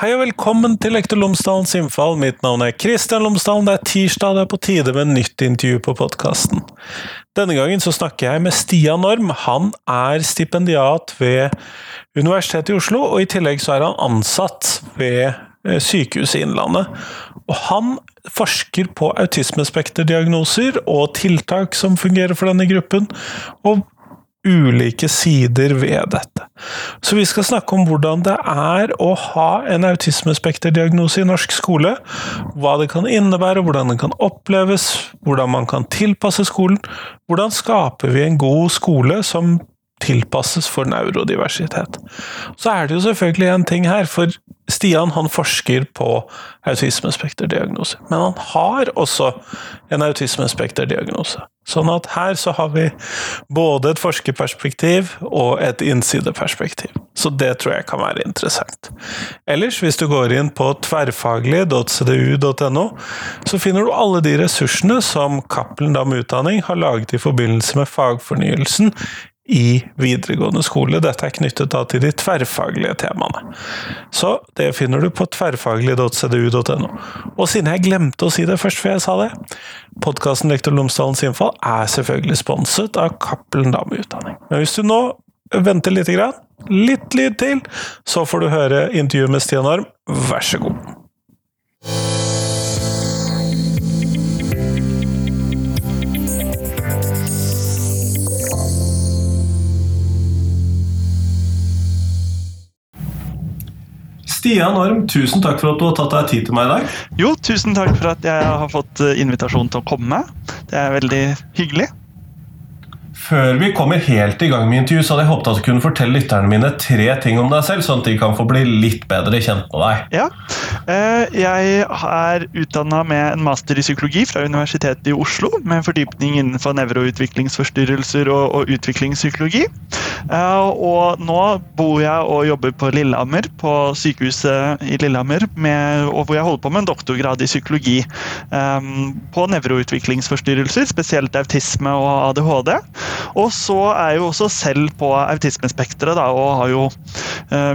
Hei og velkommen til Lektor Lomsdalens innfall. Mitt navn er Kristian Lomsdalen. Det er tirsdag, det er på tide med nytt intervju på podkasten. Denne gangen så snakker jeg med Stian Norm. Han er stipendiat ved Universitetet i Oslo, og i tillegg så er han ansatt ved eh, Sykehuset Innlandet. Og han forsker på autismespekterdiagnoser og tiltak som fungerer for denne gruppen, og ulike sider ved dette. Så vi skal snakke om hvordan det er å ha en autismespekterdiagnose i norsk skole. Hva det kan innebære, hvordan det kan oppleves, hvordan man kan tilpasse skolen. Hvordan skaper vi en god skole som tilpasses for neurodiversitet. Så er det jo selvfølgelig en ting her, for Stian han forsker på autismespekterdiagnose. Men han har også en autismespekterdiagnose. Sånn at her så har vi både et forskerperspektiv og et innsideperspektiv. Så det tror jeg kan være interessant. Ellers, hvis du går inn på tverrfaglig.cdu.no, så finner du alle de ressursene som Cappelen Dam Utdanning har laget i forbindelse med fagfornyelsen i videregående skole. Dette er knyttet da til de tverrfaglige temaene. Så det finner du på tverrfaglig.cdu.no. Og siden jeg glemte å si det først før jeg sa det, podkasten Lektor Lomsdalens innfall er selvfølgelig sponset av Cappelen Dame Utdanning. Men hvis du nå venter litt, litt lyd til, så får du høre intervjuet med Stian Arm. Vær så god. Stian Orm, tusen takk for at du har tatt deg tid til meg i dag. Jo, tusen takk for at jeg har fått eh, invitasjon til å komme. Det er veldig hyggelig. Før vi kommer helt i gang med intervjuet, så hadde jeg håpet at du kunne fortelle lytterne mine tre ting om deg selv, sånn at de kan få bli litt bedre kjent med deg. Ja, Jeg er utdanna med en master i psykologi fra Universitetet i Oslo, med fordypning innenfor nevroutviklingsforstyrrelser og utviklingspsykologi. Eh, og nå bor jeg og jobber på Lillehammer, på sykehuset i Lillehammer, med, hvor jeg holder på med en doktorgrad i psykologi eh, på nevroutviklingsforstyrrelser, spesielt autisme og ADHD. Og så er jeg jo også selv på autismespekteret, og har jo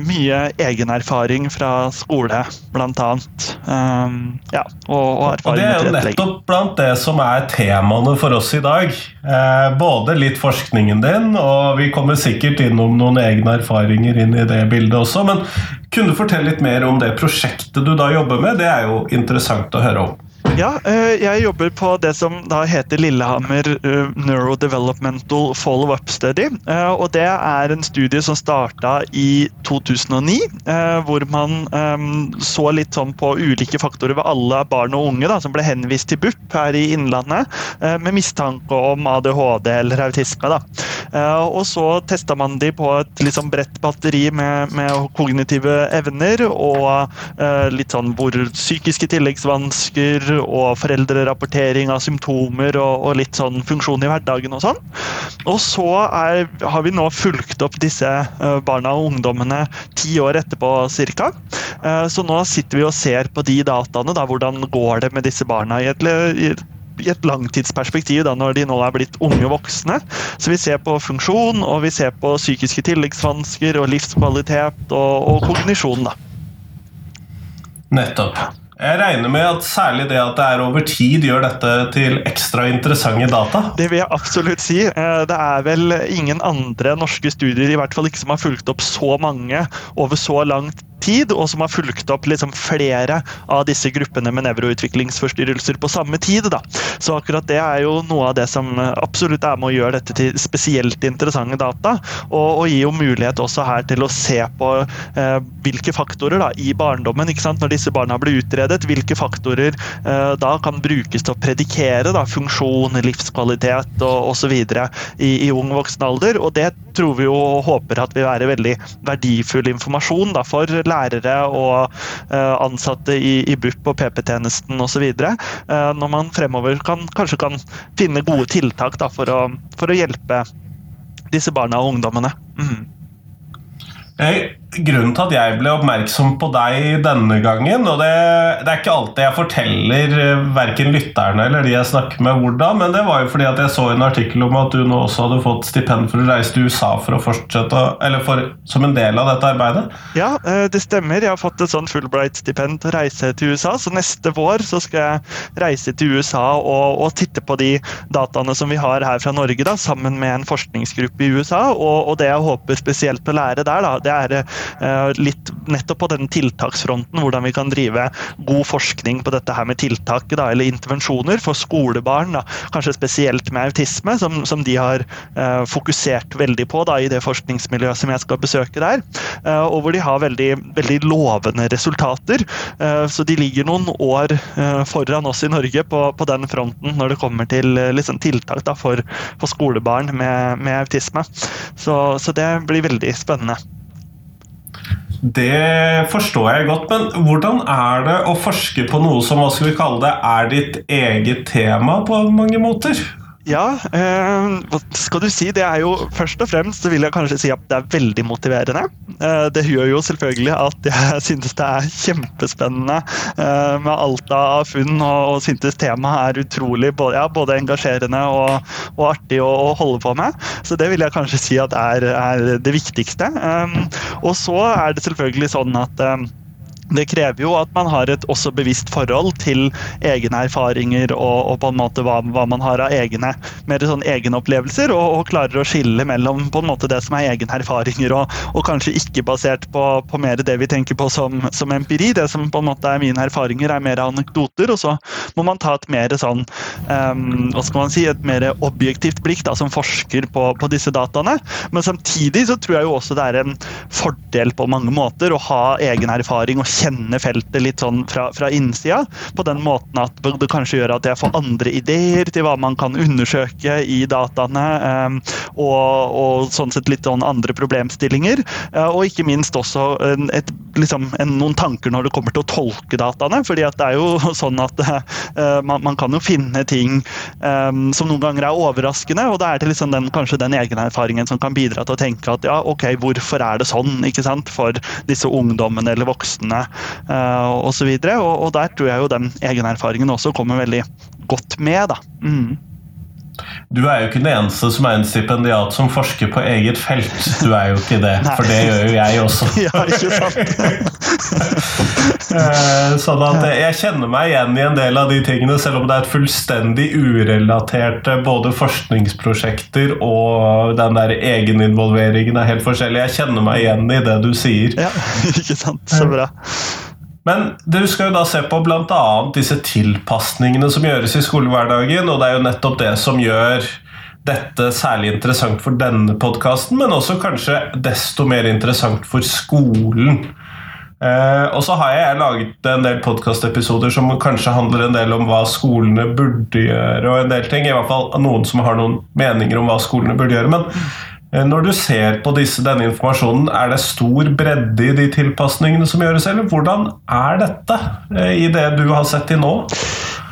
mye egenerfaring fra skole, blant annet. Um, ja, og, og, og det er jo nettopp blant det som er temaene for oss i dag. Eh, både litt forskningen din, og vi kommer sikkert innom noen egne erfaringer inn i det bildet også. Men kunne du fortelle litt mer om det prosjektet du da jobber med? Det er jo interessant å høre om. Ja, eh, jeg jobber på det som da heter Lillehammer eh, Neurodevelopmental Follow-up Study. Eh, og det er en studie som starta i 2009, hvor man så litt sånn på ulike faktorer ved alle barn og unge da, som ble henvist til BUP her i Innlandet med mistanke om ADHD eller autisme. Da. Og så testa man de på et liksom bredt batteri med, med kognitive evner og litt sånn hvor psykiske tilleggsvansker og foreldrerapportering av symptomer og, og, litt sånn funksjon i hverdagen og sånn. Og så er, har vi nå fulgt opp disse uh, barna og ungdommene ti år etterpå ca. Uh, så nå sitter vi og ser på de dataene. Da, hvordan går det med disse barna i et, i et langtidsperspektiv da, når de nå er blitt unge voksne. Så vi ser på funksjon, og vi ser på psykiske tilleggsvansker og livskvalitet og, og kognisjon. da. Nettopp. Jeg regner med at særlig det at det er over tid, gjør dette til ekstra interessante data? Det vil jeg absolutt si. Eh, det er vel ingen andre norske studier i hvert fall ikke som har fulgt opp så mange over så lang tid, og som har fulgt opp liksom flere av disse gruppene med nevroutviklingsforstyrrelser på samme tid. Da. Så akkurat det er jo noe av det som absolutt er med å gjøre dette til spesielt interessante data, og, og gir jo mulighet også her til å se på eh, hvilke faktorer da, i barndommen, når disse barna blir utredet, hvilke faktorer eh, da kan brukes til å predikere da, funksjon, livskvalitet og osv. I, i ung voksen alder. Og det tror vi jo og håper at vil være veldig verdifull informasjon da, for lærere og uh, ansatte i, i BUP og PP-tjenesten osv. Uh, når man fremover kan, kanskje kan finne gode tiltak da, for, å, for, å, hjelpe disse barna og ungdommene. Mm. Jeg grunnen til at jeg ble oppmerksom på deg denne gangen Og det, det er ikke alltid jeg forteller eh, verken lytterne eller de jeg snakker med, hvordan, men det var jo fordi at jeg så en artikkel om at du nå også hadde fått stipend for å reise til USA for å fortsette, eller for, som en del av dette arbeidet? Ja, eh, det stemmer. Jeg har fått et sånn Fulbright-stipend til å reise til USA. Så neste vår så skal jeg reise til USA og, og, titte på de dataene som vi har her fra Norge, da, sammen med en forskningsgruppe i USA. Og, og det jeg håper spesielt å lære der, da, det er Eh, litt nettopp på den tiltaksfronten, hvordan vi kan drive god forskning på dette her med tiltak da, eller intervensjoner for skolebarn, da, kanskje spesielt med autisme, som, som de har uh, fokusert veldig på da, i det forskningsmiljøet som jeg skal besøke der. Uh, og hvor de har veldig, veldig lovende resultater. Uh, så de ligger noen år foran oss i Norge på, på, den fronten når det kommer til liksom, tiltak da, for, for, skolebarn med, med autisme. Så, så det blir veldig spennende. Det forstår jeg godt, men hvordan er det å forske på noe som hva skal vi kalle det, er ditt eget tema på mange måter? Ja, eh, hva skal du si. Det er jo Først og fremst så vil jeg kanskje si at det er veldig motiverende. Eh, det gjør jo selvfølgelig at jeg synes det er kjempespennende eh, med alt av funn, og, og synes temaet er utrolig både, ja, både engasjerende og, og artig å, å, holde på med. Så det vil jeg kanskje si at er, er det viktigste. Eh, og så er det selvfølgelig sånn at eh, det krever jo at man har et også bevisst forhold til egne erfaringer og, og på en måte hva, hva, man har av egne mer sånn egenopplevelser, og, og, klarer å skille mellom på en måte det som er egne erfaringer, og, og kanskje ikke basert på, på, mer det vi tenker på som, som, empiri. Det som på en måte er mine erfaringer, er mer anekdoter, og så må man ta et mer sånn um, hva skal man si, et mer objektivt blikk da, som forsker på, på disse dataene. Men samtidig så tror jeg jo også det er en fordel på mange måter å ha egen erfaring og kjenne feltet litt sånn fra, fra innsida. På den måten at det kanskje gjør at jeg får andre ideer til hva man kan undersøke i dataene. Um, og, og, sånn sett litt sånn andre problemstillinger. Uh, og ikke minst også et, liksom, en, noen tanker når det kommer til å tolke dataene. fordi at det er jo sånn at uh, man, man, kan jo finne ting um, som noen ganger er overraskende. Og da er det liksom den, kanskje den egenerfaringen som kan bidra til å tenke at ja, ok, hvorfor er det sånn ikke sant, for disse ungdommene eller voksne osv. Og, og, og der tror jeg jo den egenerfaringen også kommer veldig godt med. da. Mm. Du er jo ikke den eneste som er en stipendiat som forsker på eget felt. Du er jo ikke det, for det gjør jo jeg også. ja, ikke sant? Eh, sånn at jeg kjenner meg igjen i en del av de tingene, selv om det er et fullstendig urelaterte både forskningsprosjekter og den der egeninvolveringen er helt forskjellig. Jeg kjenner meg igjen i det du sier. Ja, ikke sant. Så bra. Men du skal jo da se på bl.a. disse tilpasningene som gjøres i skolehverdagen, og det er jo nettopp det som gjør dette særlig interessant for denne podkasten, men også kanskje desto mer interessant for skolen. Eh, og så har jeg laget en del podkastepisoder som kanskje handler en del om hva skolene burde gjøre, og en del ting. I hvert fall noen som har noen meninger om hva skolene burde gjøre. men når du ser på disse, denne informasjonen, er det stor bredde i de tilpasningene som gjøres, eller hvordan er dette eh, i det du har sett til nå?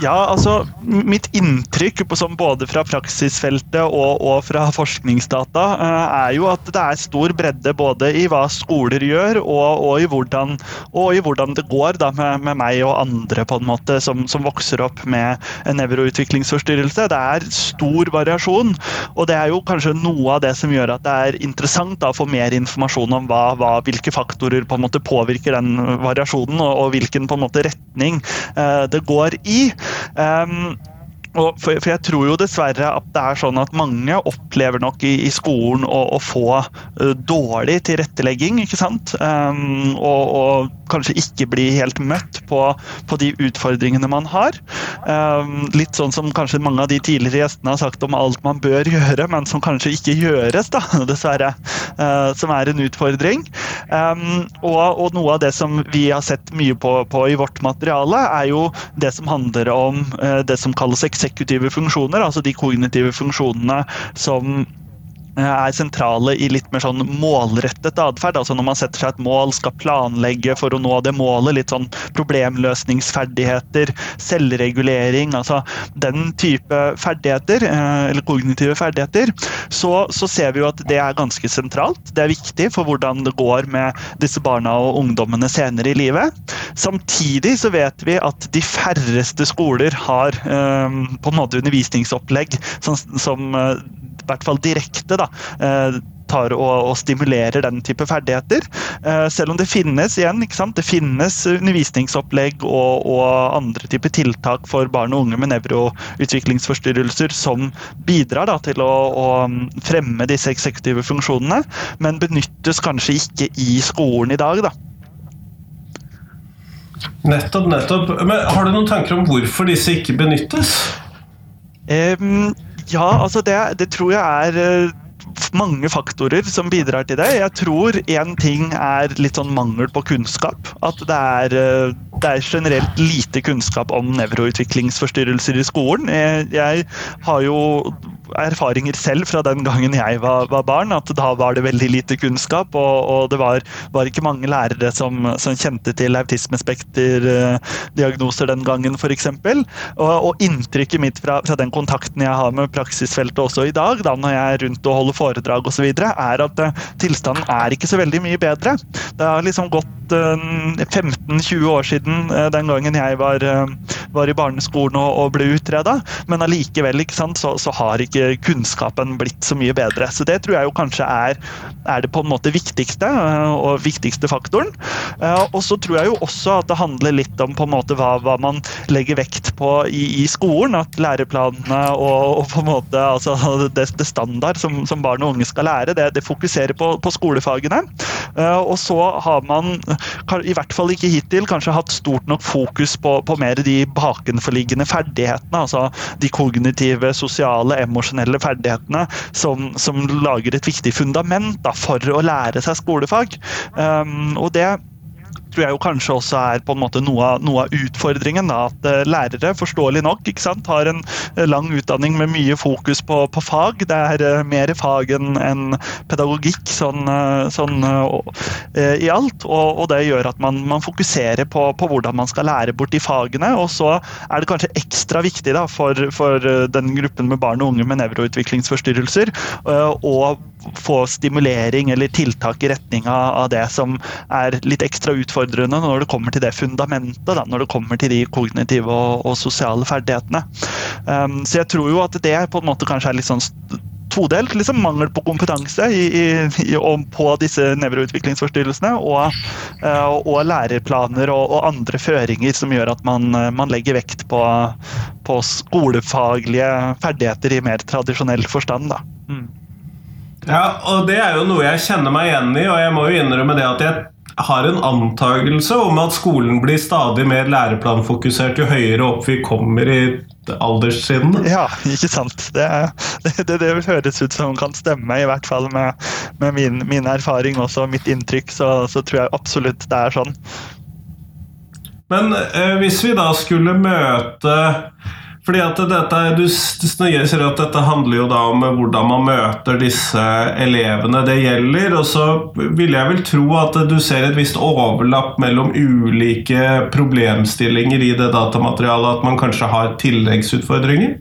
Ja, altså Mitt inntrykk både fra praksisfeltet og, og fra forskningsdata uh, er jo at det er stor bredde både i hva skoler gjør, og, og, i, hvordan, og i, hvordan, det går da, med, med, meg og andre på en måte som, som vokser opp med en nevroutviklingsforstyrrelse. Det er stor variasjon, og det er jo kanskje noe av det som gjør at det er interessant da, å få mer informasjon om hva, hva, hvilke faktorer på en måte påvirker den variasjonen, og hvilken på en måte retning eh, det går i. Um, for, for, jeg tror jo dessverre at det er sånn at mange opplever nok i, i skolen å, å få uh, dårlig tilrettelegging, ikke sant? Um, og, og, kanskje ikke bli helt møtt på, på de utfordringene man har. Um, litt sånn som kanskje mange av de tidligere gjestene har sagt om alt man bør gjøre, men som kanskje ikke gjøres, da, dessverre. Uh, som er en utfordring. Um, og, og, noe av det som vi har sett mye på, på i vårt materiale, er jo det som handler om uh, det som kalles eksekutive funksjoner, altså de kognitive funksjonene som er sentrale i litt mer sånn målrettet atferd. Altså når man setter seg et mål, skal planlegge for å nå det målet. Litt sånn problemløsningsferdigheter, selvregulering. Altså den type ferdigheter, eh, eller kognitive ferdigheter. Så, så ser vi jo at det er ganske sentralt. Det er viktig for hvordan det går med disse barna og ungdommene senere i livet. Samtidig så vet vi at de færreste skoler har um, på en måte undervisningsopplegg som, som uh, i hvert fall direkte da, uh, tar og, og, stimulerer den type ferdigheter. Uh, selv om det finnes igjen, det finnes undervisningsopplegg og, og, andre typer tiltak for barn og unge med nevroutviklingsforstyrrelser som bidrar da, til å, å, fremme disse eksekutive funksjonene, men benyttes kanskje ikke i skolen i dag. da. Nettopp, nettopp. Men Har du noen tanker om hvorfor disse ikke benyttes? Um, ja, altså det, det, tror jeg er eh, mange faktorer som bidrar til det. Jeg tror én ting er litt sånn mangel på kunnskap. At det er, eh, det er generelt lite kunnskap om nevroutviklingsforstyrrelser i skolen. Jeg, jeg har jo erfaringer selv fra den gangen jeg var, var, barn, at da var det veldig lite kunnskap. Og, og det var, var, ikke mange lærere som, som kjente til autismespekterdiagnoser den gangen, f.eks. Og, og inntrykket mitt fra, fra, den kontakten jeg har med praksisfeltet også i dag, da når jeg er rundt og holder foredrag osv., er at uh, tilstanden er ikke så veldig mye bedre. Det har liksom gått uh, eh, 15-20 år siden den gangen jeg var, var i barneskolen og, og ble utreda, men allikevel så, så har ikke kunnskapen blitt så mye bedre. Så det tror jeg jo kanskje er, er det på en måte viktigste, eh, og viktigste faktoren. Eh, og så tror jeg jo også at det handler litt om på en måte hva, hva man legger vekt på i, i, skolen. At læreplanene og, og på en måte altså det, det standard som, som, barn og unge skal lære, det, det fokuserer på, på, skolefagene. Eh, og så har man, i hvert fall ikke hittil, kanskje hatt stort nok fokus på, på mer de bakenforliggende ferdighetene. Altså de kognitive, sosiale, emosjonelle emosjonelle ferdighetene som, som, lager et viktig fundament da, for å lære seg skolefag. Um, og det tror jeg jo kanskje også er på en måte noe av, noe av utfordringen. Da, at uh, lærere, forståelig nok, sant, har en uh, lang utdanning med mye fokus på, på fag. Det er uh, mer fag enn en pedagogikk sånn, sånn i alt. Og, og, det gjør at man, man fokuserer på, på, hvordan man skal lære bort de fagene. Og så er det kanskje ekstra viktig da, for, for den gruppen med barn og unge med nevroutviklingsforstyrrelser å få stimulering eller tiltak i retning av det som er litt ekstra utfordrende når det kommer til det fundamentet, da, når det kommer til de kognitive og, og sosiale ferdighetene. Um, så jeg tror jo at det på en måte kanskje er litt sånn todelt. liksom Mangel på kompetanse i, i, på disse nevroutviklingsforstyrrelsene. Og, uh, og læreplaner og, og, andre føringer som gjør at man, man legger vekt på, på, skolefaglige ferdigheter i mer tradisjonell forstand. da. Mm. Ja, og det er jo noe jeg kjenner meg igjen i, og jeg må jo innrømme det at jeg har en antakelse om at skolen blir stadig mer læreplanfokusert jo høyere opp vi kommer i alderssiden. Ja, ikke sant. Det, det, det, det, høres ut som kan stemme, i hvert fall med, med min, min, erfaring også, mitt inntrykk. Så, så, tror jeg absolutt det er sånn. Men eh, hvis vi da skulle møte fordi at dette, Du sier at dette handler jo da om hvordan man møter disse elevene det gjelder. Og så vil jeg vel tro at du ser et visst overlapp mellom ulike problemstillinger i det datamaterialet. At man kanskje har tilleggsutfordringer?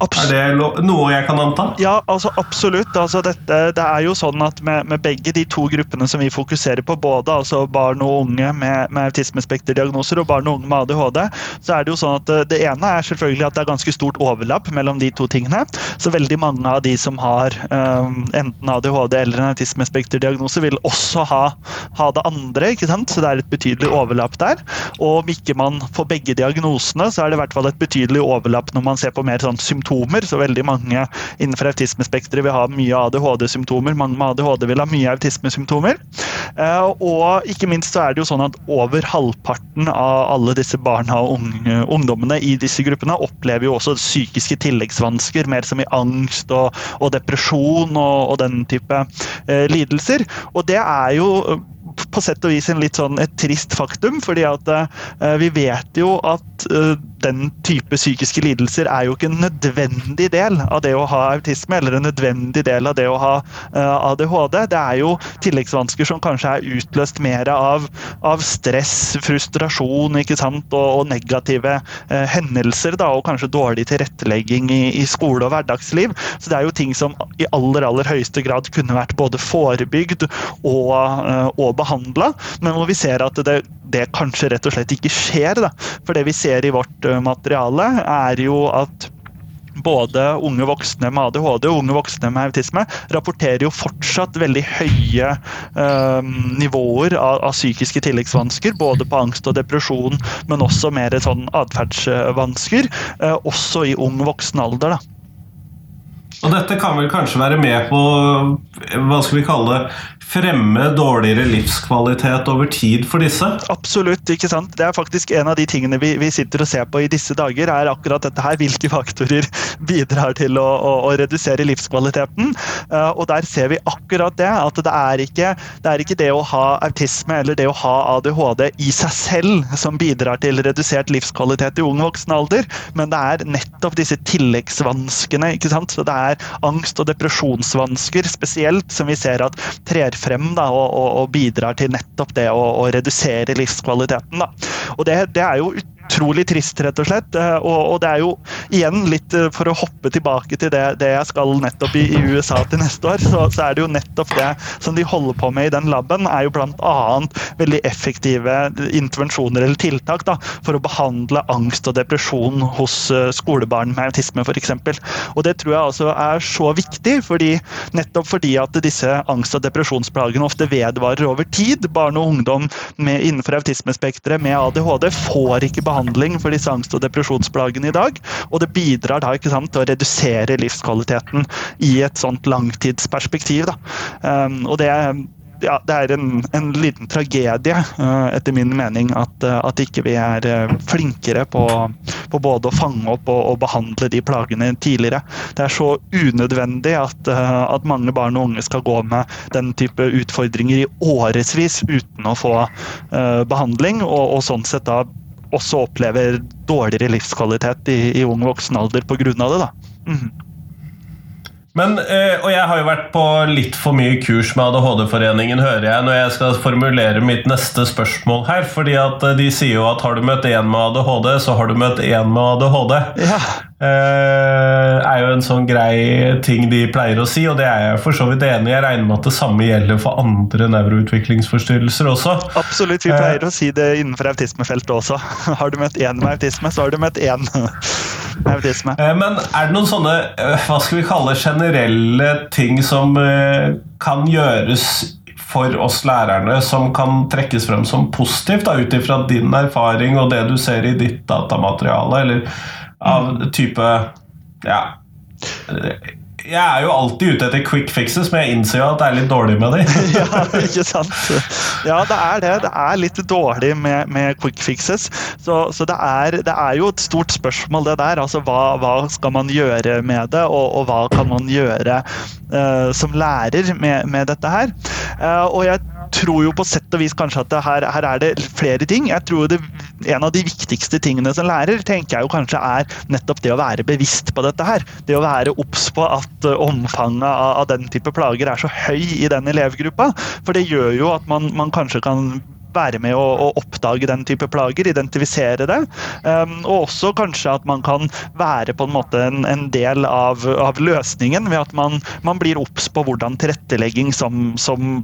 Abs er det noe jeg kan anta? Ja, altså absolutt. Altså dette, det er jo sånn at med, med, begge de to gruppene som vi fokuserer på, både altså barn og unge med, med autismespekterdiagnoser og barn og unge med ADHD, så er det jo sånn at det, det, ene er selvfølgelig at det er ganske stort overlapp mellom de to tingene. Så veldig mange av de som har um, enten ADHD eller en autismespekterdiagnose, vil også ha, ha, det andre. ikke sant? Så det er et betydelig overlapp der. Og om ikke man får begge diagnosene, så er det i hvert fall et betydelig overlapp når man ser på mer sånn symptomer symptomer. Så veldig mange innenfor autismespekteret vil ha mye ADHD-symptomer. Mange med ADHD vil ha mye autismesymptomer. Eh, og ikke minst så er det jo sånn at over halvparten av alle disse barna og unge, ungdommene i disse gruppene opplever jo også psykiske tilleggsvansker, mer som i angst og, og depresjon og, og, den type eh, lidelser. Og det er jo på sett og vis en litt sånn et trist faktum, fordi at vi vet jo at den type psykiske lidelser er jo ikke en nødvendig del av det å ha autisme, eller en nødvendig del av det å ha ADHD. Det er jo tilleggsvansker som kanskje er utløst mer av, av stress, frustrasjon ikke sant? Og, og negative eh, hendelser, da, og kanskje dårlig tilrettelegging i, i, skole og hverdagsliv. Så det er jo ting som i aller aller høyeste grad kunne vært både forebygd og, eh, og behandla, men hvor vi ser at det, det, kanskje rett og slett ikke skjer. Da. For det vi ser i vårt eh, materiale, er jo at både unge voksne med ADHD og unge voksne med autisme rapporterer jo fortsatt veldig høye øh, nivåer av, av, psykiske tilleggsvansker. Både på angst og depresjon, men også mer sånn atferdsvansker. Øh, også i ung voksen alder. da. Og dette kan vel kanskje være med på hva skal vi kalle det, fremme dårligere livskvalitet over tid for disse? Absolutt. ikke sant? Det er faktisk en av de tingene vi, vi sitter og ser på i disse dager. er akkurat dette her, Hvilke faktorer bidrar til å, å, å redusere livskvaliteten? Uh, og Der ser vi akkurat det. At det er, ikke, det er ikke det å ha autisme eller det å ha ADHD i seg selv som bidrar til redusert livskvalitet i ung voksen alder, men det er nettopp disse tilleggsvanskene. ikke sant? Så Det er angst- og depresjonsvansker spesielt som vi ser at trer frem da, og, og, og, bidrar til nettopp det å, redusere livskvaliteten. Da. Og det, det er jo utrolig trist, rett og slett. Eh, og, og, det er jo igjen litt eh, for å hoppe tilbake til det, det jeg skal nettopp i, i, USA til neste år, så, så, er det jo nettopp det som de holder på med i den laben, er jo bl.a. veldig effektive intervensjoner eller tiltak da, for å behandle angst og depresjon hos eh, skolebarn med autisme f.eks. Og det tror jeg altså er så viktig, fordi, nettopp fordi at disse angst- og depresjonsplagene ofte vedvarer over tid. Barn og ungdom med, innenfor autismespekteret med ADHD får ikke behandling behandling for disse angst- og depresjonsplagene i dag. Og det bidrar da ikke sant, til å redusere livskvaliteten i et sånt langtidsperspektiv. Da. Um, og det ja, det er en, en, liten tragedie, uh, etter min mening, at, uh, at ikke vi er uh, flinkere på, på, både å fange opp og, og, behandle de plagene tidligere. Det er så unødvendig at, at, mange barn og unge skal gå med den type utfordringer i årevis uten å få behandling, og, og sånn sett da også opplever dårligere livskvalitet i, i ung voksen alder pga. det. da. Mm. Men, eh, og jeg har jo vært på litt for mye kurs med ADHD-foreningen, hører jeg, når jeg skal formulere mitt neste spørsmål her. fordi at eh, de sier jo at har du møtt én med ADHD, så har du møtt én med ADHD. Ja. Eh, er jo en sånn grei ting de pleier å si, og det er jeg for så vidt enig i. Jeg regner med at det samme gjelder for andre nevroutviklingsforstyrrelser også. Absolutt, vi pleier å si det innenfor autismefeltet også. Har du møtt én med autisme, så har du møtt én autisme. Eh, men er det noen sånne eh, hva skal vi kalle generelle ting som eh, kan gjøres for oss lærerne som kan trekkes frem som positivt, ut ifra din erfaring og det du ser i ditt datamateriale, eller av mm. type Ja jeg er jo alltid ute etter quick fixes, men jeg innser jo at det er litt dårlig med de. ja, ikke sant. Ja, det er det. Det er litt dårlig med, med quick fixes. Så, så det, er, det, er, jo et stort spørsmål, det der. Altså, hva, hva skal man gjøre med det, og, og hva kan man gjøre uh, som lærer med, med dette her? Uh, og jeg tror jo på sett og vis kanskje at her, her, er det flere ting. Jeg tror det, En av de viktigste tingene som lærer, tenker jeg jo kanskje er nettopp det å være bevisst på dette her. Det å være obs på at uh, omfanget av, av, den type plager er så høy i den elevgruppa. For det gjør jo at man, man kanskje kan være med å, å, oppdage den type plager, identifisere det. Um, og også kanskje at man kan være på en måte en, en del av, av, løsningen ved at man, man blir obs på hvordan tilrettelegging som, som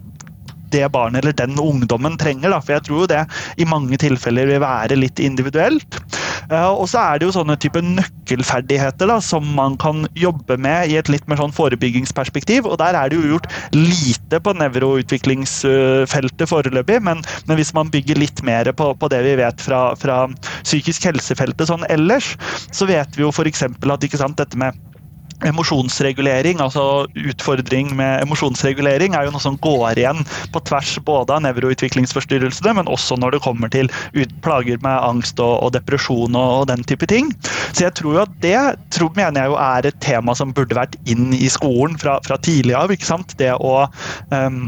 det barnet eller den ungdommen trenger. Da. For jeg tror jo det i mange tilfeller vil være litt individuelt. Og så er det jo sånne type nøkkelferdigheter da, som man kan jobbe med i et litt mer sånn forebyggingsperspektiv. Og der er det jo gjort lite på nevroutviklingsfeltet foreløpig, men, men, hvis man bygger litt mer på, på det vi vet fra, fra psykisk helsefeltet sånn ellers, så vet vi jo f.eks. at sant, dette med Emosjonsregulering, altså utfordring med emosjonsregulering, er jo noe som går igjen på tvers både av nevroutviklingsforstyrrelsene, men også når det kommer til plager med angst og, og depresjon og, og, den type ting. Så jeg tror jo at det tror, mener jeg jo er et tema som burde vært inn i skolen fra, fra tidlig av. ikke sant? Det å um,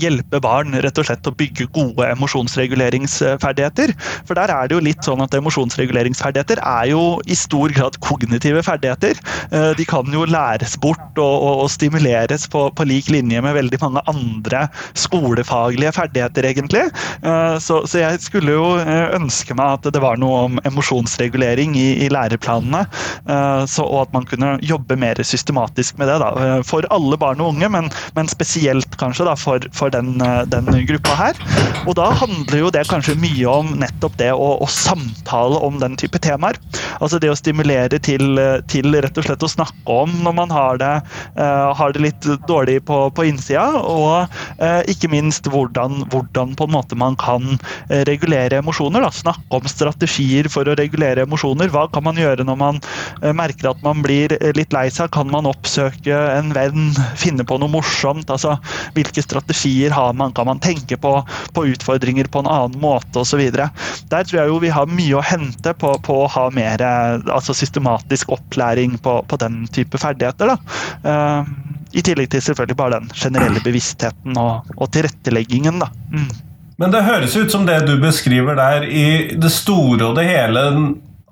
hjelpe barn rett og slett å bygge gode emosjonsreguleringsferdigheter. For der er det jo litt sånn at emosjonsreguleringsferdigheter er jo i stor grad kognitive ferdigheter. Eh, de kan jo læres bort og, og, og stimuleres på, på, lik linje med veldig mange andre skolefaglige ferdigheter, egentlig. Eh, så, så, jeg skulle jo eh, ønske meg at det var noe om emosjonsregulering i, i læreplanene. Så, og at man kunne jobbe mer systematisk med det. Da, for alle barn og unge, men, men spesielt kanskje da, for, for den, den, gruppa her. Og da handler jo det kanskje mye om nettopp det å, å samtale om den type temaer. Altså det å stimulere til, til rett og slett å snakke om når man har det, uh, har det litt dårlig på, på innsida, og uh, ikke minst hvordan, hvordan, på en måte man kan eh, regulere emosjoner. Da. Snakke om strategier for å regulere emosjoner. Hva kan man gjøre når man merker at man blir litt lei seg? Kan man oppsøke en venn, finne på noe morsomt? Altså, hvilke strategier har man? Kan man tenke på, på utfordringer på en annen måte osv.? Der tror jeg jo vi har mye å hente på, på å ha mer altså systematisk opplæring på, på den type ferdigheter. Da. I tillegg til selvfølgelig bare den generelle bevisstheten og, og tilretteleggingen. Da. Mm. Men det høres ut som det du beskriver der, i det store og det hele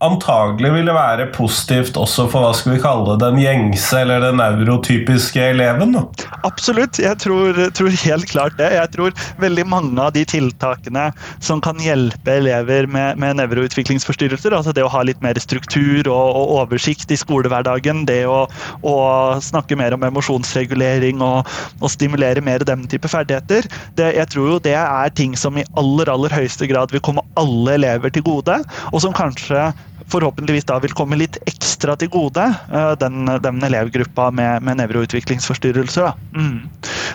antagelig ville være positivt også for hva skal vi kalle det, den gjengse eller den neurotypiske eleven? Da. Absolutt, jeg tror, tror, helt klart det. Jeg tror veldig mange av de tiltakene som kan hjelpe elever med, med nevroutviklingsforstyrrelser, altså det å ha litt mer struktur og, og oversikt i skolehverdagen, det å, å, snakke mer om emosjonsregulering og, og, stimulere mer den type ferdigheter, det, jeg tror jo det er ting som i aller, aller høyeste grad vil komme alle elever til gode, og som kanskje forhåpentligvis da vil komme litt ekstra til gode, eh, den, den elevgruppa med, med nevroutviklingsforstyrrelser. Mm.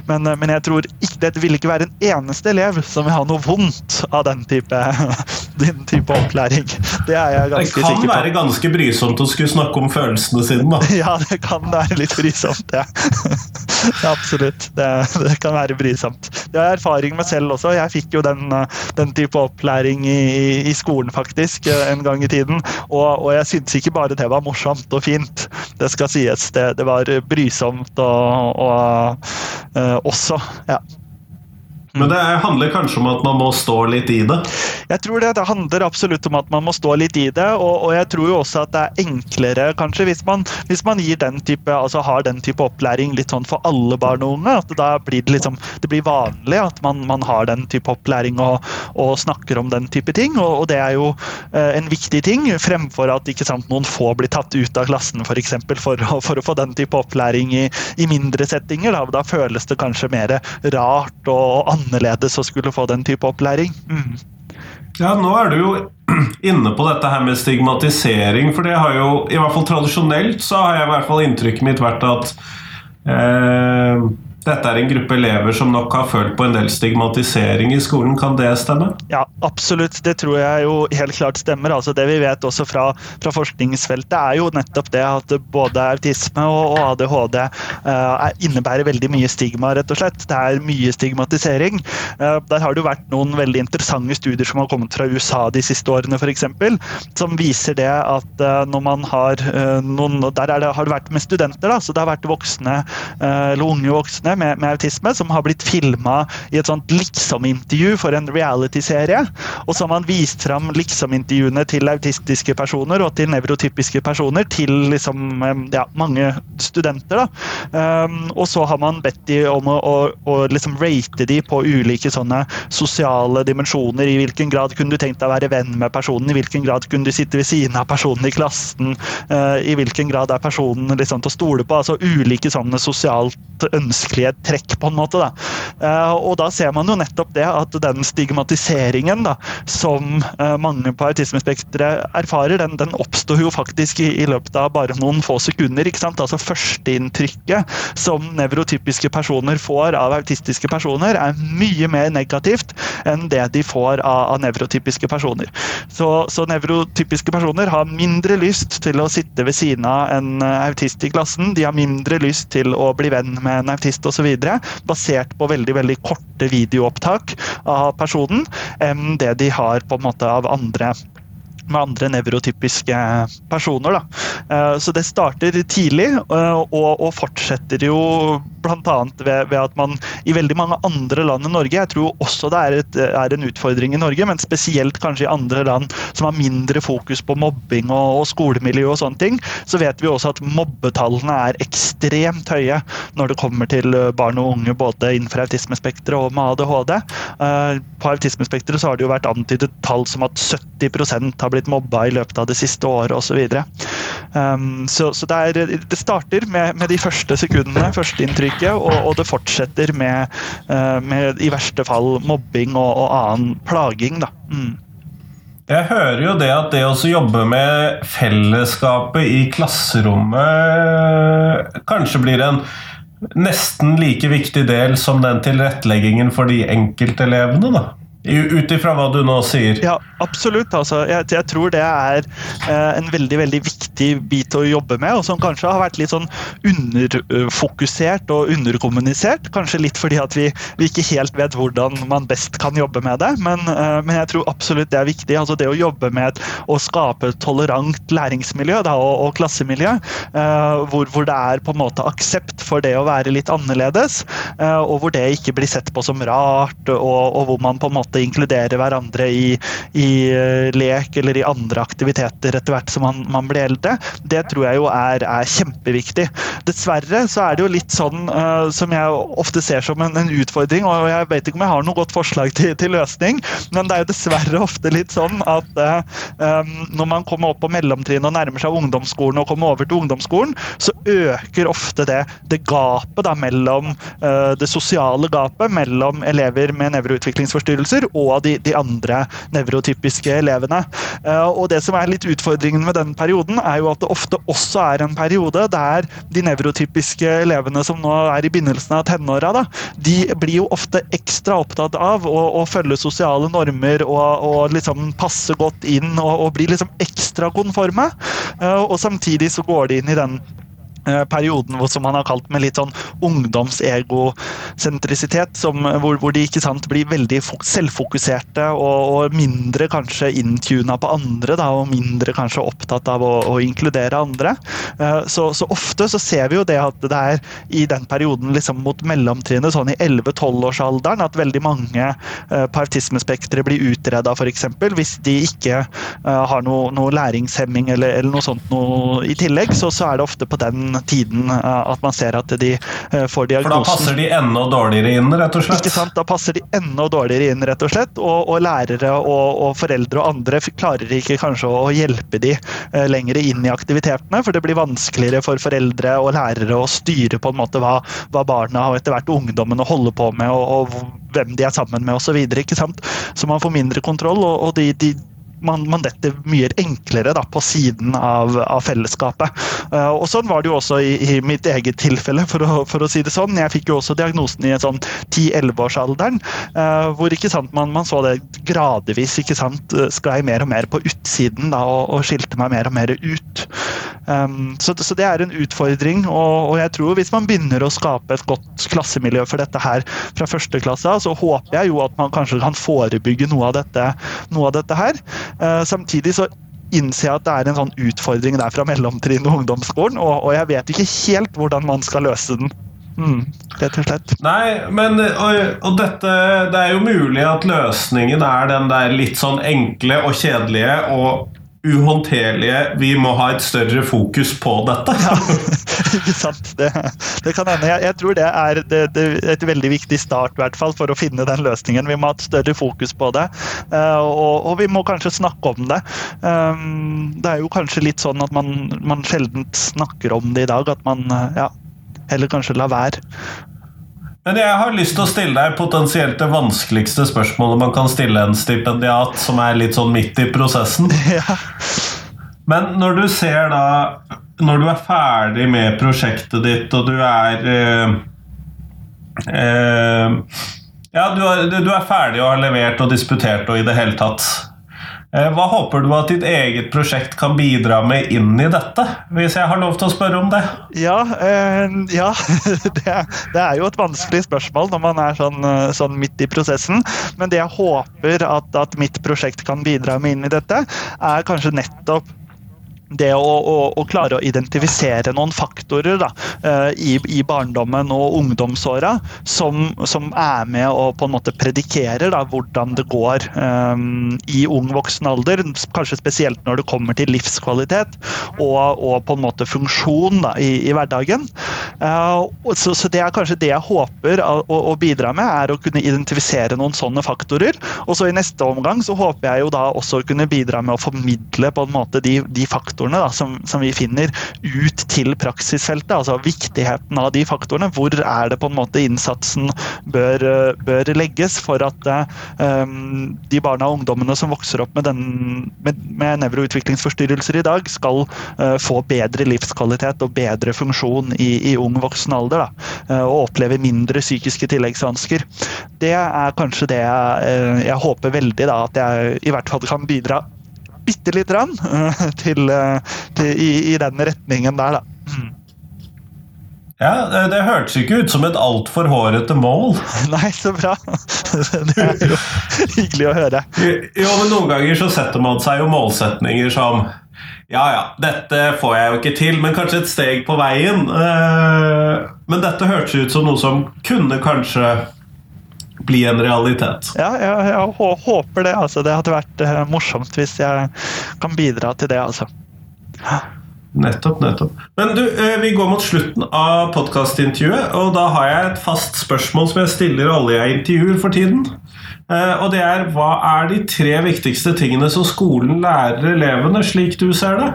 Men, eh, men, jeg tror ikke, det vil ikke være en eneste elev som vil ha noe vondt av den type, den type opplæring. Det er jeg ganske sikker på. Det kan være ganske brysomt å skulle snakke om følelsene sine, da. Ja, det kan være litt brysomt. Ja, absolutt. Det, det, kan være brysomt. Det har jeg erfaring med selv også. Jeg fikk jo den, den type opplæring i, i, skolen, faktisk, en gang i tiden. Og, og jeg syntes ikke bare det var morsomt og fint, det skal sies. Det, det var brysomt og, og uh, også. ja. Men det handler kanskje om at man må stå litt i det? Jeg tror det. Det handler absolutt om at man må stå litt i det. Og, og jeg tror jo også at det er enklere, kanskje, hvis man, hvis man den type, altså har den type opplæring litt sånn for alle barn og unge. At da blir det liksom Det blir vanlig at man, man har den type opplæring og, og, snakker om den type ting. Og, og det er jo eh, en viktig ting, fremfor at ikke sant, noen få blir tatt ut av klassen f.eks. For, eksempel, for, for å få den type opplæring i, i mindre settinger. Da, da føles det kanskje mer rart og annerledes annerledes å skulle få den type opplæring. Mm. Ja, nå er du jo inne på dette her med stigmatisering, for det har jo i hvert fall tradisjonelt så har jeg i hvert fall inntrykket mitt vært at eh, dette er en gruppe elever som nok har følt på en del stigmatisering i skolen. Kan det stemme? Ja, absolutt. Det tror jeg jo helt klart stemmer. Altså det vi vet også fra, fra forskningsfeltet, er jo nettopp det at både autisme og, og ADHD uh, eh, innebærer veldig mye stigma, rett og slett. Det er mye stigmatisering. Uh, der har det jo vært noen veldig interessante studier som har kommet fra USA de siste årene, f.eks., som viser det at uh, når man har noen Der det, har det vært med studenter, da, så det har vært voksne eller unge voksne med, med, autisme som har blitt filma i et sånt liksom-intervju for en reality-serie. Og så har man vist fram liksom-intervjuene til autistiske personer og til nevrotypiske personer til liksom, ja, mange studenter. Um, og så har man bedt de om å, å, å liksom rate de på ulike sånne sosiale dimensjoner. I hvilken grad kunne du tenkt deg å være venn med personen? I hvilken grad kunne du sitte ved siden av personen i klassen? Uh, I hvilken grad er personen liksom til å stole på? Altså ulike sånne sosialt ønskelige et trekk, på en måte. Da. Eh, og da ser man jo nettopp det at den stigmatiseringen da, som eh, mange på autismespekteret erfarer, den, den, oppstår jo faktisk i, i, løpet av bare noen få sekunder. ikke sant? Altså Førsteinntrykket som nevrotypiske personer får av autistiske personer, er mye mer negativt enn det de får av, av nevrotypiske personer. Så, så nevrotypiske personer har mindre lyst til å sitte ved siden av en eh, autist i klassen. De har mindre lyst til å bli venn med en autist osv. Basert på veldig veldig korte videoopptak av personen enn det de har på en måte av andre med andre nevrotypiske personer. Så det starter tidlig, og, og fortsetter jo bl.a. Ved, ved at man i veldig mange andre land enn Norge, jeg tror også det er, et, er, en utfordring i Norge, men spesielt kanskje i andre land som har mindre fokus på mobbing og, og skolemiljø og sånne ting, så vet vi også at mobbetallene er ekstremt høye når det kommer til barn og unge, både innenfor autismespekteret og med ADHD. På autismespekteret så har det jo vært antydet tall som at 70 har blitt mobba i løpet av det siste året osv. Um, så, så det, er, det starter med, med de første sekundene, førsteinntrykket, og, og det fortsetter med, uh, med, i verste fall mobbing og, og annen plaging. Da. Mm. Jeg hører jo det at det å jobbe med fellesskapet i klasserommet kanskje blir en nesten like viktig del som den tilretteleggingen for de enkeltelevene, da? Ut ifra hva du nå sier? Ja, absolutt. Altså, jeg, jeg, tror det er eh, en veldig veldig viktig bit å jobbe med, og som kanskje har vært litt sånn underfokusert og underkommunisert. Kanskje litt fordi at vi, vi ikke helt vet hvordan man best kan jobbe med det, men, eh, men, jeg tror absolutt det er viktig. Altså det å jobbe med å skape et tolerant læringsmiljø da, og, og, klassemiljø, eh, hvor, hvor, det er på en måte aksept for det å være litt annerledes, eh, og hvor det ikke blir sett på som rart, og, og hvor man på en måte måte inkludere hverandre i, i uh, lek eller i andre aktiviteter etter hvert som man, man blir eldre, det tror jeg jo er, er, kjempeviktig. Dessverre så er det jo litt sånn uh, som jeg ofte ser som en, en, utfordring, og jeg vet ikke om jeg har noe godt forslag til, til løsning, men det er jo dessverre ofte litt sånn at uh, når man kommer opp på mellomtrinnet og nærmer seg ungdomsskolen og kommer over til ungdomsskolen, så øker ofte det, det gapet da mellom det sosiale gapet mellom elever med nevroutviklingsforstyrrelser elever og de, de andre nevrotypiske elevene. Eh, og Det som er litt utfordringen med den perioden, er jo at det ofte også er en periode der de nevrotypiske elevene som nå er i begynnelsen av tenåra, de blir jo ofte ekstra opptatt av å, å følge sosiale normer og, og, liksom passe godt inn og, og bli liksom ekstra konforme. Eh, og samtidig så går de inn i den perioden hvor, som han har kalt med litt sånn ungdomsegosentrisitet, hvor, hvor de ikke sant, blir veldig selvfokuserte og, og mindre kanskje intuna på andre, da, og mindre kanskje opptatt av å, å inkludere andre. Eh, så, så, ofte så ser vi jo det at det er i den perioden liksom mot mellomtrinnet, sånn i 11-12-årsalderen, at veldig mange partismespektre på autismespekteret blir utreda, f.eks. Hvis de ikke har noe, noe læringshemming eller, eller, noe sånt noe i tillegg, så, så er det ofte på den tiden eh, at man ser at de eh, får diagnosen. For da passer de enda dårligere inn, rett og slett? Ikke sant, Da passer de enda dårligere inn, rett og slett. Og, og lærere og, og, foreldre og andre klarer ikke kanskje å hjelpe de eh, lenger inn i aktivitetene, for det blir vanskeligere for foreldre og lærere å styre på en måte hva, hva barna og etter hvert ungdommene holder på med, og, og hvem de er sammen med osv. Så, så man får mindre kontroll, og, og de, de man, man detter mye enklere da, på siden av, av fellesskapet. Uh, og Sånn var det jo også i, i mitt eget tilfelle, for å, for å, si det sånn. Jeg fikk jo også diagnosen i en sånn 10-11-årsalderen, uh, hvor ikke sant, man, man, så det gradvis ikke sant, sklei mer og mer på utsiden da, og, og skilte meg mer og mer ut. Um, så, så, det er en utfordring, og, og, jeg tror hvis man begynner å skape et godt klassemiljø for dette her fra første klasse, så håper jeg jo at man kanskje kan forebygge noe av dette, noe av dette her. Uh, samtidig så innser jeg at det er en sånn utfordring der fra mellomtrinn og ungdomsskolen, og, og, jeg vet ikke helt hvordan man skal løse den. Mm, rett og slett. Nei, men og, og, dette Det er jo mulig at løsningen er den der litt sånn enkle og kjedelige og uhåndterlige Vi må ha et større fokus på dette. ja, ikke sant. Det, det kan hende. Jeg, jeg, tror det er det, det, et veldig viktig start hvert fall, for å finne den løsningen. Vi må ha et større fokus på det, uh, og, og, vi må kanskje snakke om det. Um, det er jo kanskje litt sånn at man, man sjelden snakker om det i dag. At man uh, ja, heller kanskje lar være. Men jeg har lyst til å stille deg potensielt det vanskeligste spørsmålet man kan stille en stipendiat som er litt sånn midt i prosessen. Ja. Men når du ser da Når du er ferdig med prosjektet ditt, og du er eh, eh, Ja, du er, du er ferdig og har levert og disputert og i det hele tatt hva håper du at ditt eget prosjekt kan bidra med inn i dette? Hvis jeg har lov til å spørre om det? Ja, eh, ja. Det, det, er jo et vanskelig spørsmål når man er sånn, eh, sånn midt i prosessen. Men det jeg håper at, at, mitt prosjekt kan bidra med inn i dette, er kanskje nettopp det å, å, å, klare å identifisere noen faktorer da, uh, i, i, barndommen og ungdomsåra som, som, er med og på en måte predikerer da, hvordan det går um, i ung voksen alder. Kanskje spesielt når det kommer til livskvalitet og, og på en måte funksjon da, i, i, hverdagen. Uh, så, så, det er kanskje det jeg håper å, å, bidra med, er å kunne identifisere noen sånne faktorer. Og så i neste omgang så håper jeg jo da også å kunne bidra med å formidle på en måte de, de faktorene da, som, som, vi finner, ut til praksisfeltet. Altså viktigheten av de faktorene. Hvor er det på en måte innsatsen bør, bør legges for at um, de barna og ungdommene som vokser opp med, med, med nevroutviklingsforstyrrelser i dag, skal uh, få bedre livskvalitet og bedre funksjon i, i ung voksen alder. Da, og oppleve mindre psykiske tilleggsvansker. Det er kanskje det jeg, jeg håper veldig da, at jeg i hvert fall kan bidra bitte lite grann til, til, i, i, den retningen der, da. Mm. Ja, det, det hørtes ikke ut som et altfor hårete mål. Nei, så bra. Det er jo hyggelig å høre. Jo, men Noen ganger så setter man seg jo målsetninger som Ja, ja, dette får jeg jo ikke til, men kanskje et steg på veien. Eh, men dette hørtes ut som noe som kunne kanskje bli en realitet. Ja, jeg, jeg håper det. Altså. Det hadde vært uh, morsomt hvis jeg kan bidra til det, altså. Nettopp, nettopp. Men du, uh, vi går mot slutten av podkastintervjuet, og da har jeg et fast spørsmål som jeg stiller alle jeg intervjuer for tiden. Uh, og det er hva er de tre viktigste tingene som skolen lærer elevene, slik du ser det?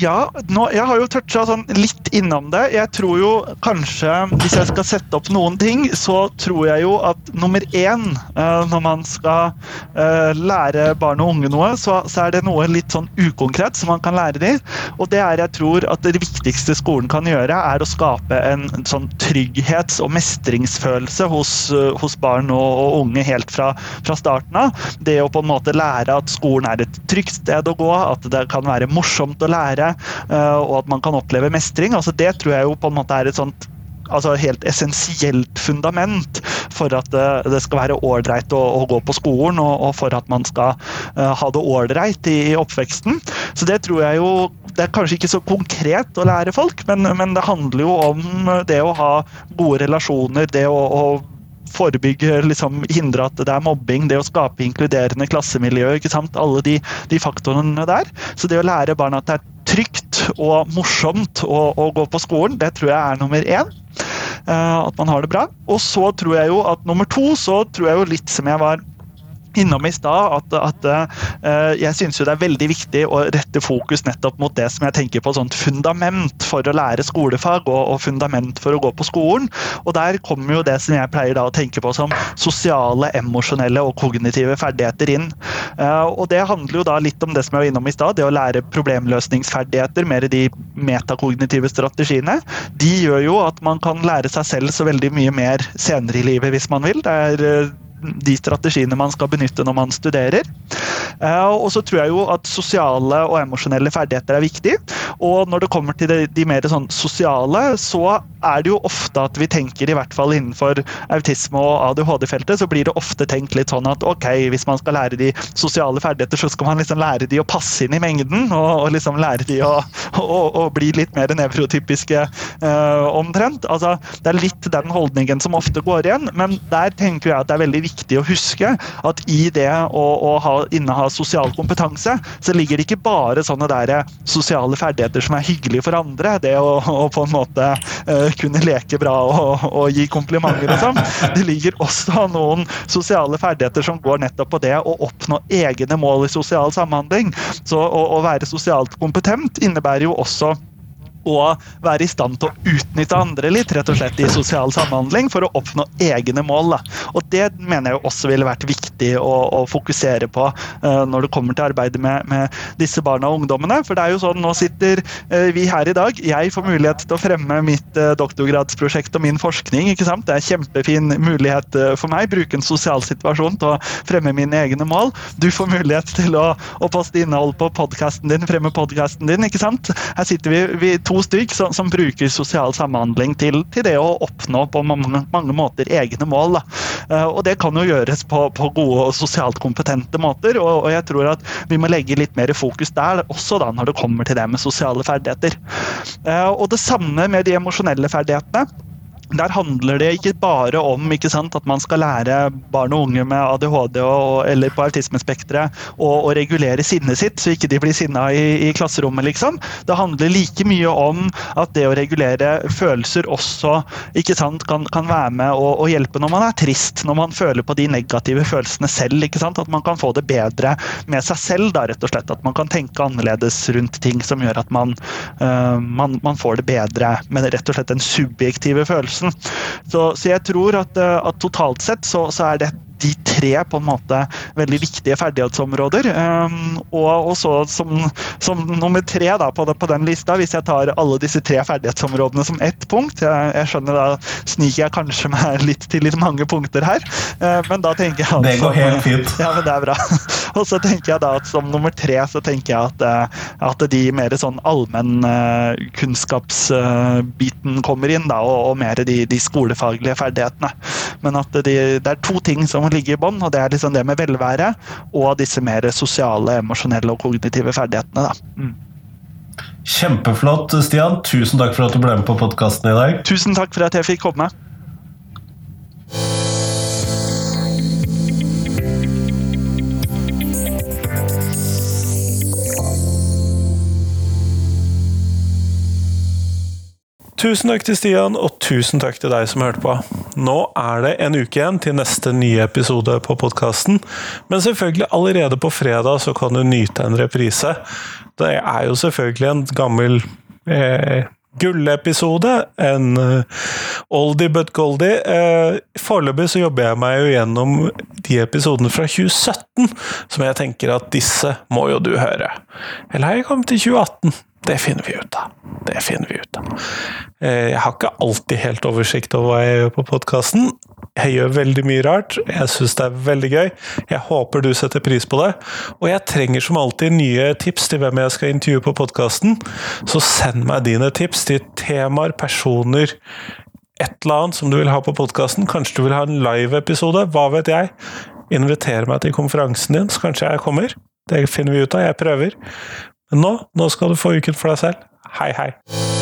Ja, nå, jeg har jo toucha sånn litt innom det. Jeg tror jo kanskje, hvis jeg skal sette opp noen ting, så tror jeg jo at nummer én uh, når man skal uh, lære barn og unge noe, så, så, er det noe litt sånn ukonkret som man kan lære dem. Og det er jeg tror at det viktigste skolen kan gjøre, er å skape en, sånn trygghets- og mestringsfølelse hos, uh, hos barn og, og, unge helt fra, fra starten av. Det å på en måte lære at skolen er et trygt sted å gå, at det kan være morsomt å lære Eh, og at man kan oppleve mestring. altså Det tror jeg jo på en måte er et sånt altså helt essensielt fundament for at det, det skal være ålreit å, å, gå på skolen, og, og for at man skal uh, ha det ålreit i, i, oppveksten. Så det tror jeg jo Det er kanskje ikke så konkret å lære folk, men, men det handler jo om det å ha gode relasjoner, det å, å forebygge, liksom, hindre at det er mobbing, det å skape inkluderende klassemiljø. ikke sant? Alle de, de faktorene der. Så det å lære barna at det er trygt og morsomt å, å gå på skolen, det tror jeg er nummer én. Uh, at man har det bra. Og så tror jeg jo at nummer to, så tror jeg jo litt som jeg var innom i stad at, at uh, jeg syns det er veldig viktig å rette fokus nettopp mot det som jeg tenker på sånt fundament for å lære skolefag og, og, fundament for å gå på skolen. Og der kommer jo det som jeg pleier da å tenke på som sosiale, emosjonelle og kognitive ferdigheter inn. Uh, og det handler jo da litt om det som jeg var innom i stad, det å lære problemløsningsferdigheter, mer de metakognitive strategiene. De gjør jo at man kan lære seg selv så veldig mye mer senere i livet hvis man vil. Det er uh, de strategiene man skal benytte når man studerer. Eh, og så tror jeg jo at sosiale og emosjonelle ferdigheter er viktig. Og når det kommer til de, mer sånn sosiale, så er det jo ofte at vi tenker, i hvert fall innenfor autisme og ADHD-feltet, så blir det ofte tenkt litt sånn at ok, hvis man skal lære de sosiale ferdigheter, så skal man liksom lære de å passe inn i mengden, og, og liksom lære de å, å, å, bli litt mer nevrotypiske uh, omtrent. Altså, det er litt den holdningen som ofte går igjen, men der tenker jeg at det er veldig viktig viktig å huske at i det å, å ha, inneha sosial kompetanse, så ligger det ikke bare sånne der sosiale ferdigheter som er hyggelige for andre. Det å, å på en måte uh, kunne leke bra og, og gi komplimenter og sånn. Det ligger også noen sosiale ferdigheter som går nettopp på det å oppnå egne mål i sosial samhandling. Så å, å være sosialt kompetent innebærer jo også og være i stand til å utnytte andre litt rett og slett i sosial samhandling for å oppnå egne mål. Da. Og Det mener jeg også ville vært viktig å, å fokusere på uh, når det kommer til arbeidet med, med, disse barna og ungdommene. For det er jo sånn, nå sitter uh, vi her i dag. Jeg får mulighet til å fremme mitt uh, doktorgradsprosjekt og min forskning. ikke sant? Det er kjempefin mulighet for meg. Bruke en sosial situasjon til å fremme mine egne mål. Du får mulighet til å, å poste innhold på podkasten din, fremme podkasten din. ikke sant? Her sitter vi, vi to stykk som, som, bruker sosial samhandling til, til, det å oppnå på mange, mange måter egne mål. Og det kan jo gjøres på, på gode og sosialt kompetente måter, og, og, jeg tror at vi må legge litt mer fokus der også da når det kommer til det med sosiale ferdigheter. Og det samme med de emosjonelle ferdighetene. Der handler det ikke bare om ikke sant, at man skal lære barn og unge med ADHD og, eller på autismespekteret å, regulere sinnet sitt, så ikke de blir sinna i, i, klasserommet, liksom. Det handler like mye om at det å regulere følelser også ikke sant, kan, kan være med å, å, hjelpe når man er trist, når man føler på de negative følelsene selv. ikke sant, At man kan få det bedre med seg selv, da, rett og slett. At man kan tenke annerledes rundt ting som gjør at man, uh, man, man får det bedre med rett og slett den subjektive følelsen følelsen. Så, så jeg tror at, eh, at totalt sett så, så er det de tre på en måte veldig viktige ferdighetsområder. Um, og, og, så som, som nummer tre da, på, på, den lista, hvis jeg tar alle disse tre ferdighetsområdene som ett punkt jeg, jeg skjønner Da sniker jeg kanskje meg litt til litt mange punkter her, uh, men da tenker jeg at Det går helt fint. Ja, men det er bra. og så tenker jeg da at som nummer tre så tenker jeg at, uh, at de mer sånn allmennkunnskapsbiten uh, kommer inn, da, og, og mer de, de, skolefaglige ferdighetene. Men at de, det er to ting som ligge i bånn, og det er liksom det med velvære og disse mer sosiale, emosjonelle og kognitive ferdighetene. Da. Mm. Kjempeflott, Stian. Tusen takk for at du ble med på podkasten i dag. Tusen takk for at jeg fikk komme. Tusen takk til Stian, og tusen takk til deg som hørte på. Nå er det en uke igjen til neste nye episode på podkasten, men selvfølgelig allerede på fredag så kan du nyte en reprise. Det er jo selvfølgelig en gammel eh, gullepisode. En uh, oldie but goldie. Uh, Foreløpig så jobber jeg meg jo gjennom de episodene fra 2017, som jeg tenker at disse må jo du høre. Eller har jeg kommet til 2018? Det finner vi ut av. Det finner vi ut av. Eh, jeg har ikke alltid helt oversikt over hva jeg gjør på podkasten. Jeg gjør veldig mye rart. Jeg syns det er veldig gøy. Jeg håper du setter pris på det. Og jeg trenger som alltid nye tips til hvem jeg skal intervjue på podkasten. Så send meg dine tips til temaer, personer, et eller annet som du vil ha på podkasten. Kanskje du vil ha en live-episode? Hva vet jeg? Inviter meg til konferansen din, så kanskje jeg kommer. Det finner vi ut av. Jeg prøver. Men nå, nå skal du få uken for deg selv. Hei, hei.